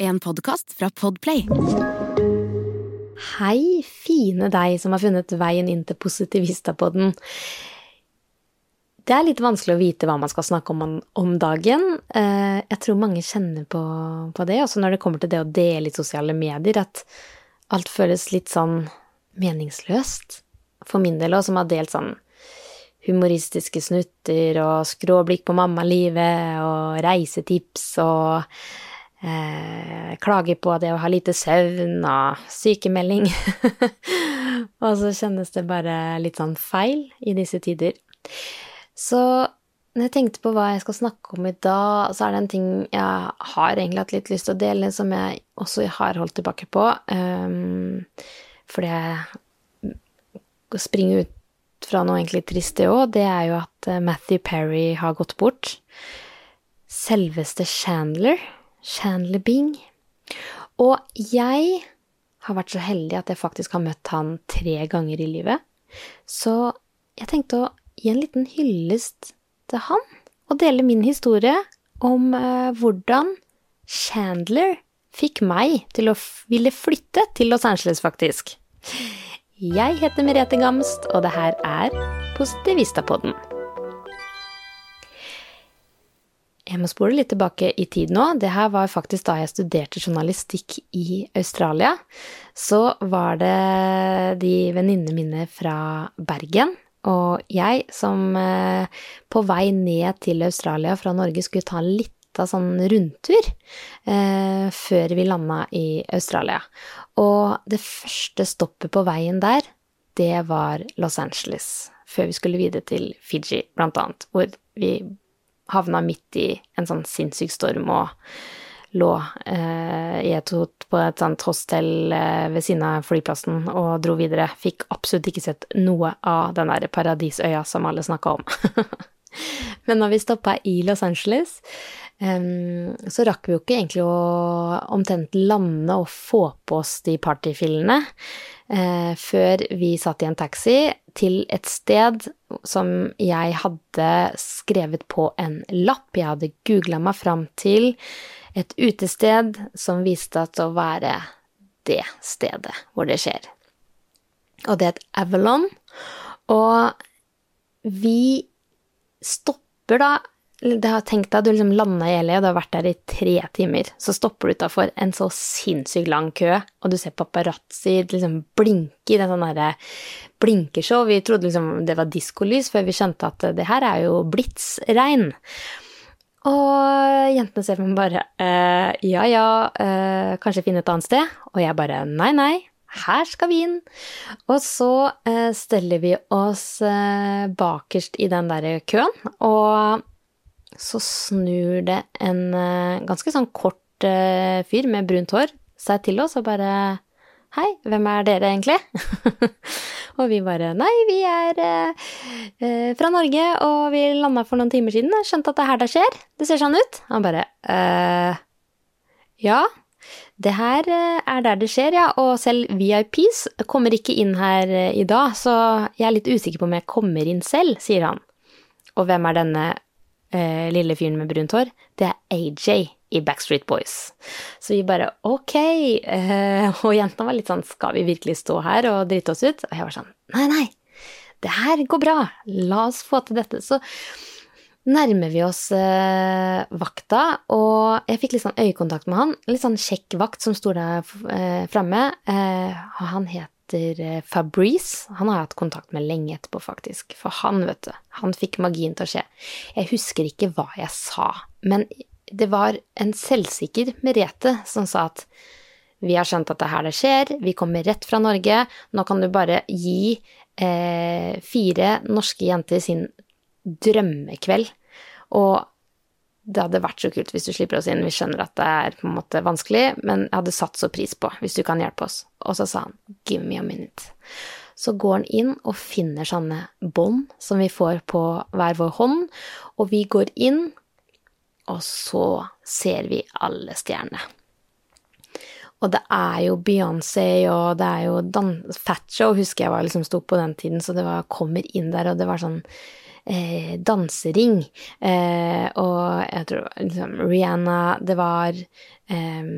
En podkast fra Podplay. Hei, fine deg som har funnet veien inn til Positivistapodden. Det er litt vanskelig å vite hva man skal snakke om om dagen. Eh, jeg tror mange kjenner på, på det, også når det kommer til det å dele i sosiale medier, at alt føles litt sånn meningsløst. For min del òg, som har delt sånn humoristiske snutter og skråblikk på mammalivet og reisetips og eh, klager på det å ha lite søvn og sykemelding. og så kjennes det bare litt sånn feil i disse tider. Så når jeg tenkte på hva jeg skal snakke om i dag, så er det en ting jeg har egentlig hatt litt lyst til å dele, som jeg også har holdt tilbake på. Um, fordi jeg springer ut fra noe egentlig trist, det òg. Det er jo at Matthew Perry har gått bort. Selveste Chandler Chandler Bing. Og jeg har vært så heldig at jeg faktisk har møtt han tre ganger i livet. Så jeg tenkte å gi en liten hyllest til han, og dele min historie om eh, hvordan Chandler fikk meg til å ville flytte til Los Angeles, faktisk. Jeg heter Merete Gamst, og det her er Positivistapodden. Jeg må spole litt tilbake i tid nå. Det her var faktisk da jeg studerte journalistikk i Australia. Så var det de venninnene mine fra Bergen og jeg som eh, på vei ned til Australia fra Norge skulle ta en lita sånn rundtur eh, før vi landa i Australia. Og det første stoppet på veien der, det var Los Angeles. Før vi skulle videre til Fiji, blant annet, hvor vi havna midt i en sånn sinnssyk storm og lå eh, i et, hot på et sånt hostel eh, ved siden av flyplassen og dro videre. Fikk absolutt ikke sett noe av den der paradisøya som alle snakka om. Men når vi stoppa i Los Angeles, um, så rakk vi jo ikke egentlig å omtrent lande og få på oss de partyfillene uh, før vi satt i en taxi til et sted som jeg hadde skrevet på en lapp. Jeg hadde googla meg fram til et utested som viste at å være det stedet hvor det skjer. Og det er et Avalon. Og vi stopper da det har tenkt deg, Du liksom landa i LA, og du har vært der i tre timer. Så stopper du utafor en så sinnssykt lang kø, og du ser paparazzoer liksom blinke i det sånn derre blinkershow. Vi trodde liksom det var diskolys, før vi skjønte at det her er jo blitsregn. Og jentene ser på meg bare eh, ja ja, eh, kanskje finne et annet sted? Og jeg bare nei, nei, her skal vi inn. Og så eh, steller vi oss eh, bakerst i den der køen, og så snur det en eh, ganske sånn kort eh, fyr med brunt hår seg til oss og bare Hei, hvem er dere egentlig? og vi bare Nei, vi er eh, eh, fra Norge, og vi landa for noen timer siden. Skjønte at det er her det skjer. Det ser sånn ut. Han bare eh, Ja, det her er der det skjer, ja. Og selv VIPs kommer ikke inn her i dag, så jeg er litt usikker på om jeg kommer inn selv, sier han. Og hvem er denne eh, lille fyren med brunt hår? Det er AJ i Backstreet Boys. Så vi bare ok. Eh, og jentene var litt sånn skal vi virkelig stå her og drite oss ut? Og jeg var sånn nei, nei, det her går bra. La oss få til dette. Så nærmer vi oss eh, vakta, og jeg fikk litt sånn øyekontakt med han. Litt sånn kjekk vakt som sto der eh, framme. Eh, han heter eh, Fabrice. Han har jeg hatt kontakt med lenge etterpå, faktisk. For han, vet du, han fikk magien til å skje. Jeg husker ikke hva jeg sa, men det var en selvsikker Merete som sa at vi har skjønt at det er her det skjer, vi kommer rett fra Norge, nå kan du bare gi eh, fire norske jenter sin drømmekveld. Og det hadde vært så kult hvis du slipper oss inn, vi skjønner at det er på en måte vanskelig, men jeg hadde satt så pris på hvis du kan hjelpe oss. Og så sa han give me a minute. Så går han inn og finner sånne bånd som vi får på hver vår hånd, og vi går inn, og så ser vi alle stjernene. Og det er jo Beyoncé, og det er jo Dan Fatshow, husker jeg var liksom sto på den tiden, så det var kommer inn der, og det var sånn eh, dansering. Eh, og jeg tror liksom Rihanna Det var eh,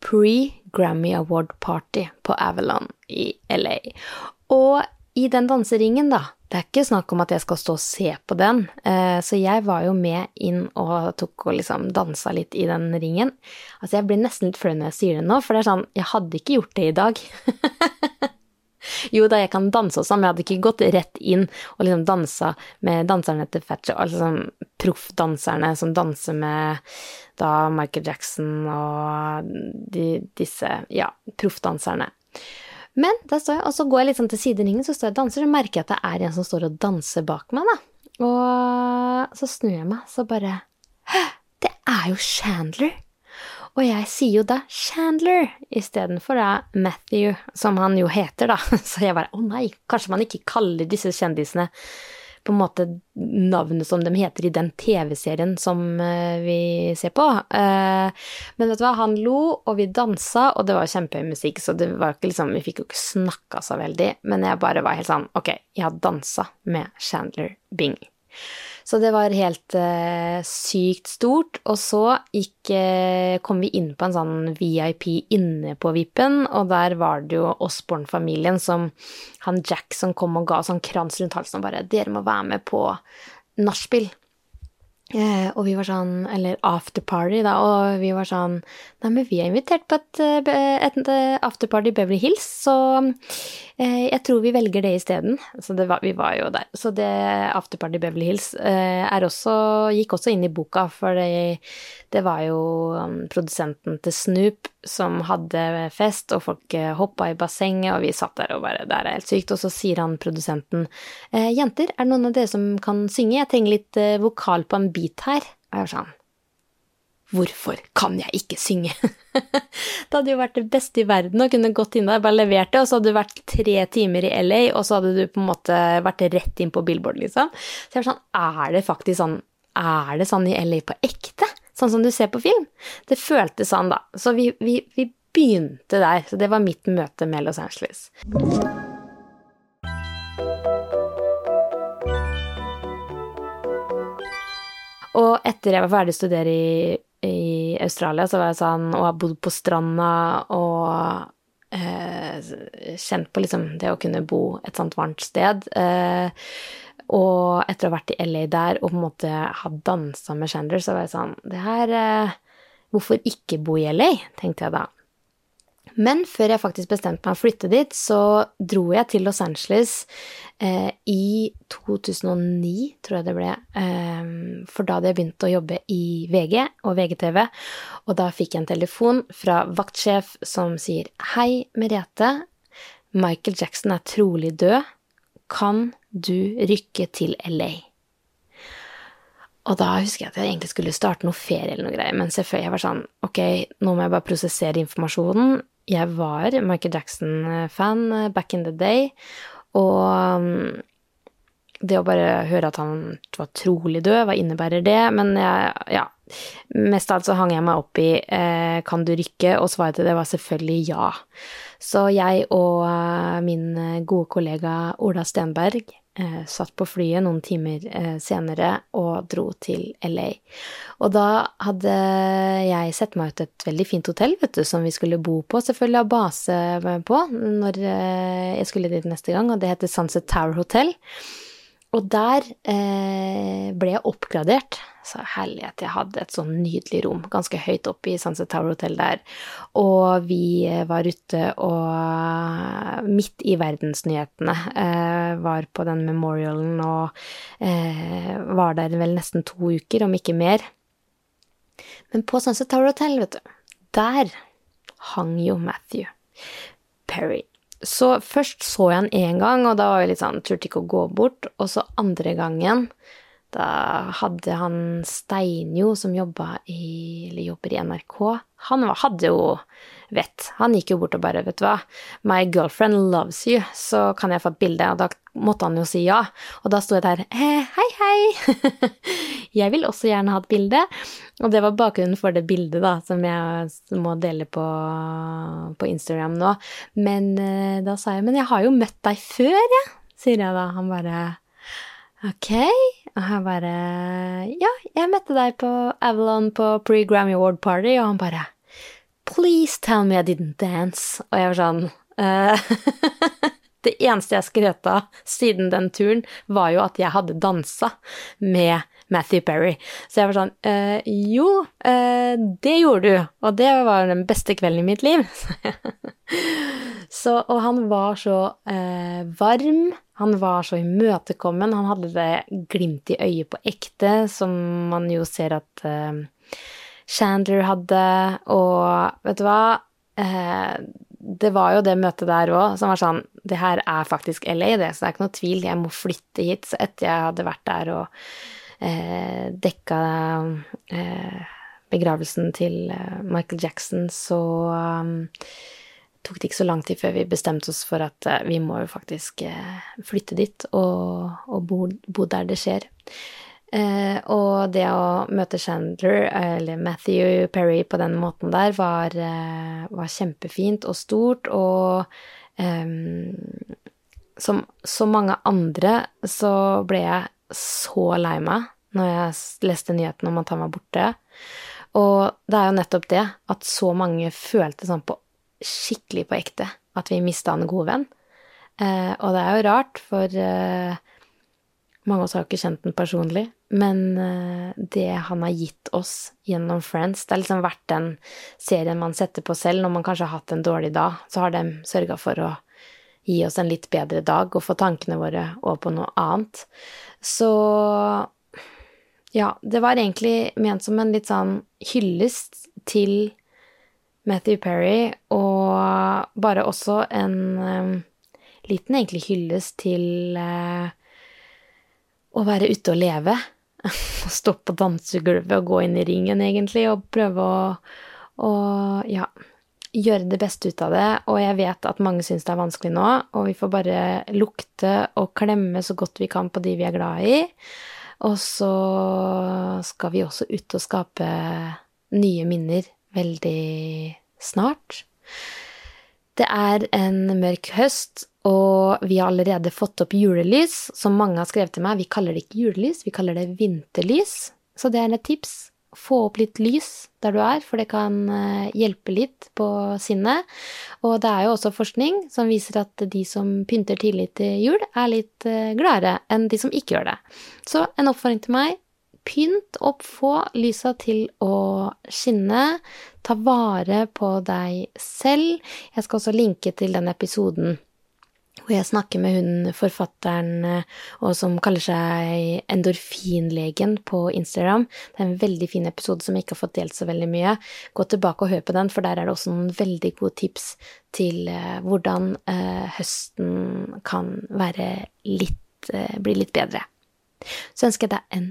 pre-Grammy Award Party på Avalon i LA. Og i den danseringen, da, det er ikke snakk om at jeg skal stå og se på den, eh, så jeg var jo med inn og tok og liksom dansa litt i den ringen. Altså, jeg blir nesten litt flau når jeg sier det nå, for det er sånn, jeg hadde ikke gjort det i dag. jo da, jeg kan danse også, men jeg hadde ikke gått rett inn og liksom dansa med danserne til Fetcher, altså sånn proffdanserne som danser med da Michael Jackson og de, disse, ja, proffdanserne. Men der står jeg, og så går jeg litt sånn til sideringen, så står jeg og danser, og merker jeg at det er en som står og danser bak meg, da. Og så snur jeg meg, så bare Hæ, det er jo Chandler! Og jeg sier jo da Chandler istedenfor da Matthew, som han jo heter, da. Så jeg bare å nei, kanskje man ikke kaller disse kjendisene på en måte navnet som de heter i den TV-serien som uh, vi ser på. Uh, men vet du hva, han lo, og vi dansa, og det var kjempehøy musikk, så det var ikke liksom Vi fikk jo ikke snakka så veldig, men jeg bare var helt sånn Ok, jeg har dansa med Chandler Bing. Så det var helt uh, sykt stort. Og så gikk, uh, kom vi inn på en sånn VIP inne på VIP-en, og der var det jo Osborne-familien som han Jack som kom og ga sånn krans rundt halsen og bare 'Dere må være med på nachspiel'. Eh, og vi var sånn Eller afterparty, da. Og vi var sånn Nei, men vi er invitert på et, eh, et, eh, afterparty i Beverly Hills, så eh, jeg tror vi velger det isteden. Så det var, vi var jo der. Så det afterparty i Beverly Hills eh, også Gikk også inn i boka, for det, det var jo um, produsenten til Snoop som hadde fest, og folk eh, hoppa i bassenget, og vi satt der og bare Det er helt sykt. Og så sier han produsenten Jenter, er det noen av dere som kan synge? Jeg trenger litt vokal på en beat her. Og jeg var sånn Hvorfor kan jeg ikke synge? det hadde jo vært det beste i verden å kunne gått inn der, bare levert det, og så hadde du vært tre timer i LA, og så hadde du på en måte vært rett inn på Billboard, liksom. Så jeg var sånn, er det faktisk sånn, er det sånn i LA på ekte? Sånn som du ser på film? Det føltes sånn, da. Så vi, vi, vi begynte der. Så det var mitt møte med Los Angeles. Og etter jeg var ferdig å studere i i Australia, så var jeg sånn Og har bodd på stranda og eh, kjent på liksom det å kunne bo et sånt varmt sted. Eh, og etter å ha vært i LA der og på en måte ha dansa med Chandler, så var jeg sånn Det her eh, Hvorfor ikke bo i LA, tenkte jeg da. Men før jeg faktisk bestemte meg å flytte dit, så dro jeg til Los Angeles eh, i 2009, tror jeg det ble. Eh, for da hadde jeg begynt å jobbe i VG og VGTV, og da fikk jeg en telefon fra vaktsjef som sier Hei, Merete. Michael Jackson er trolig død. Kan du rykke til LA? Og da husker jeg at jeg egentlig skulle starte noe ferie eller noe greier, men selvfølgelig jeg var sånn Ok, nå må jeg bare prosessere informasjonen jeg var Michael Jackson-fan eh, back in the day, og mm, det å bare høre at han var trolig død, hva innebærer det? Men jeg, ja Mest av alt så hang jeg meg opp i eh, kan du rykke, og svaret til det var selvfølgelig ja. Så jeg og eh, min gode kollega Ola Stenberg eh, satt på flyet noen timer eh, senere og dro til LA. Og da hadde jeg sett meg ut et veldig fint hotell, vet du, som vi skulle bo på, selvfølgelig ha base på når eh, jeg skulle dit neste gang, og det heter Sunset Tower Hotel. Og der eh, ble jeg oppgradert. Så herlighet, jeg hadde et sånn nydelig rom ganske høyt oppe i Sunset Tower Hotel der. Og vi eh, var ute og midt i verdensnyhetene eh, var på den memorialen og eh, var der vel nesten to uker, om ikke mer. Men på Sunset Tower Hotel, vet du, der hang jo Matthew Perry så først så jeg han én gang, og da var jeg litt sånn Turte ikke å gå bort. Og så andre gangen, da hadde han Steinjo, som jobba i, jobber i NRK, han var, hadde jo vett. Han gikk jo bort og bare, vet du hva, my girlfriend loves you, så kan jeg få et bilde, og da måtte han jo si ja. Og da sto jeg der, hei, hei, jeg vil også gjerne ha et bilde. Og det var bakgrunnen for det bildet, da, som jeg må dele på, på Instagram nå. Men eh, da sa jeg, men jeg har jo møtt deg før, jeg, ja, sier jeg da. Han bare, ok. Og jeg bare, ja, jeg møtte deg på Avalon på pre-Grammy Award Party, og han bare, please tell me I didn't dance. Og jeg var sånn, uh, Det eneste jeg skrøt av siden den turen, var jo at jeg hadde dansa med Matthew Perry. Så jeg var sånn eh, Jo, eh, det gjorde du, og det var den beste kvelden i mitt liv. så, og han var så eh, varm, han var så imøtekommen, han hadde det glimt i øyet på ekte, som man jo ser at eh, Chandler hadde, og vet du hva? Eh, det var jo det møtet der òg som var sånn Det her er faktisk LA, det, så det er ikke noe tvil. Jeg må flytte hit. Så etter jeg hadde vært der og eh, dekka begravelsen til Michael Jackson, så tok det ikke så lang tid før vi bestemte oss for at uh, vi må jo faktisk uh, flytte dit og, og bo, bo, der det skjer. Eh, og det å møte Chandler, eller Matthew Perry, på den måten der, var, eh, var kjempefint og stort, og eh, som så mange andre så ble jeg så lei meg når jeg leste nyheten om at han var borte. Og det er jo nettopp det, at så mange følte sånn på skikkelig på ekte at vi mista en god venn. Eh, og det er jo rart, for eh, mange av oss har ikke kjent den personlig, men eh, det han har gitt oss gjennom Friends, det har liksom vært den serien man setter på selv når man kanskje har hatt en dårlig dag, så har de sørga for å gi oss en litt bedre dag og få tankene våre over på noe annet. Så ja, det var egentlig ment som en litt sånn hyllest til Matthew Perry, og bare også en um, liten egentlig hyllest til uh, å være ute og leve. Stå på dansegulvet og gå inn i ringen, egentlig, og prøve å, å ja, gjøre det beste ut av det. Og jeg vet at mange syns det er vanskelig nå, og vi får bare lukte og klemme så godt vi kan på de vi er glad i. Og så skal vi også ut og skape nye minner veldig snart. Det er en mørk høst, og vi har allerede fått opp julelys, som mange har skrevet til meg. Vi kaller det ikke julelys, vi kaller det vinterlys. Så det er et tips. Få opp litt lys der du er, for det kan eh, hjelpe litt på sinnet. Og det er jo også forskning som viser at de som pynter tidlig til jul, er litt eh, gladere enn de som ikke gjør det. Så en oppfordring til meg pynt opp, få lysa til å skinne. Ta vare på deg selv. Jeg skal også linke til den episoden hvor jeg snakker med hun forfatteren eh, og som kaller seg Endorfinlegen på Instagram. Det er en veldig fin episode som jeg ikke har fått delt så veldig mye. Gå tilbake og hør på den, for der er det også noen veldig gode tips til uh, hvordan uh, høsten kan være litt, bli litt bedre. Så ønsker jeg deg en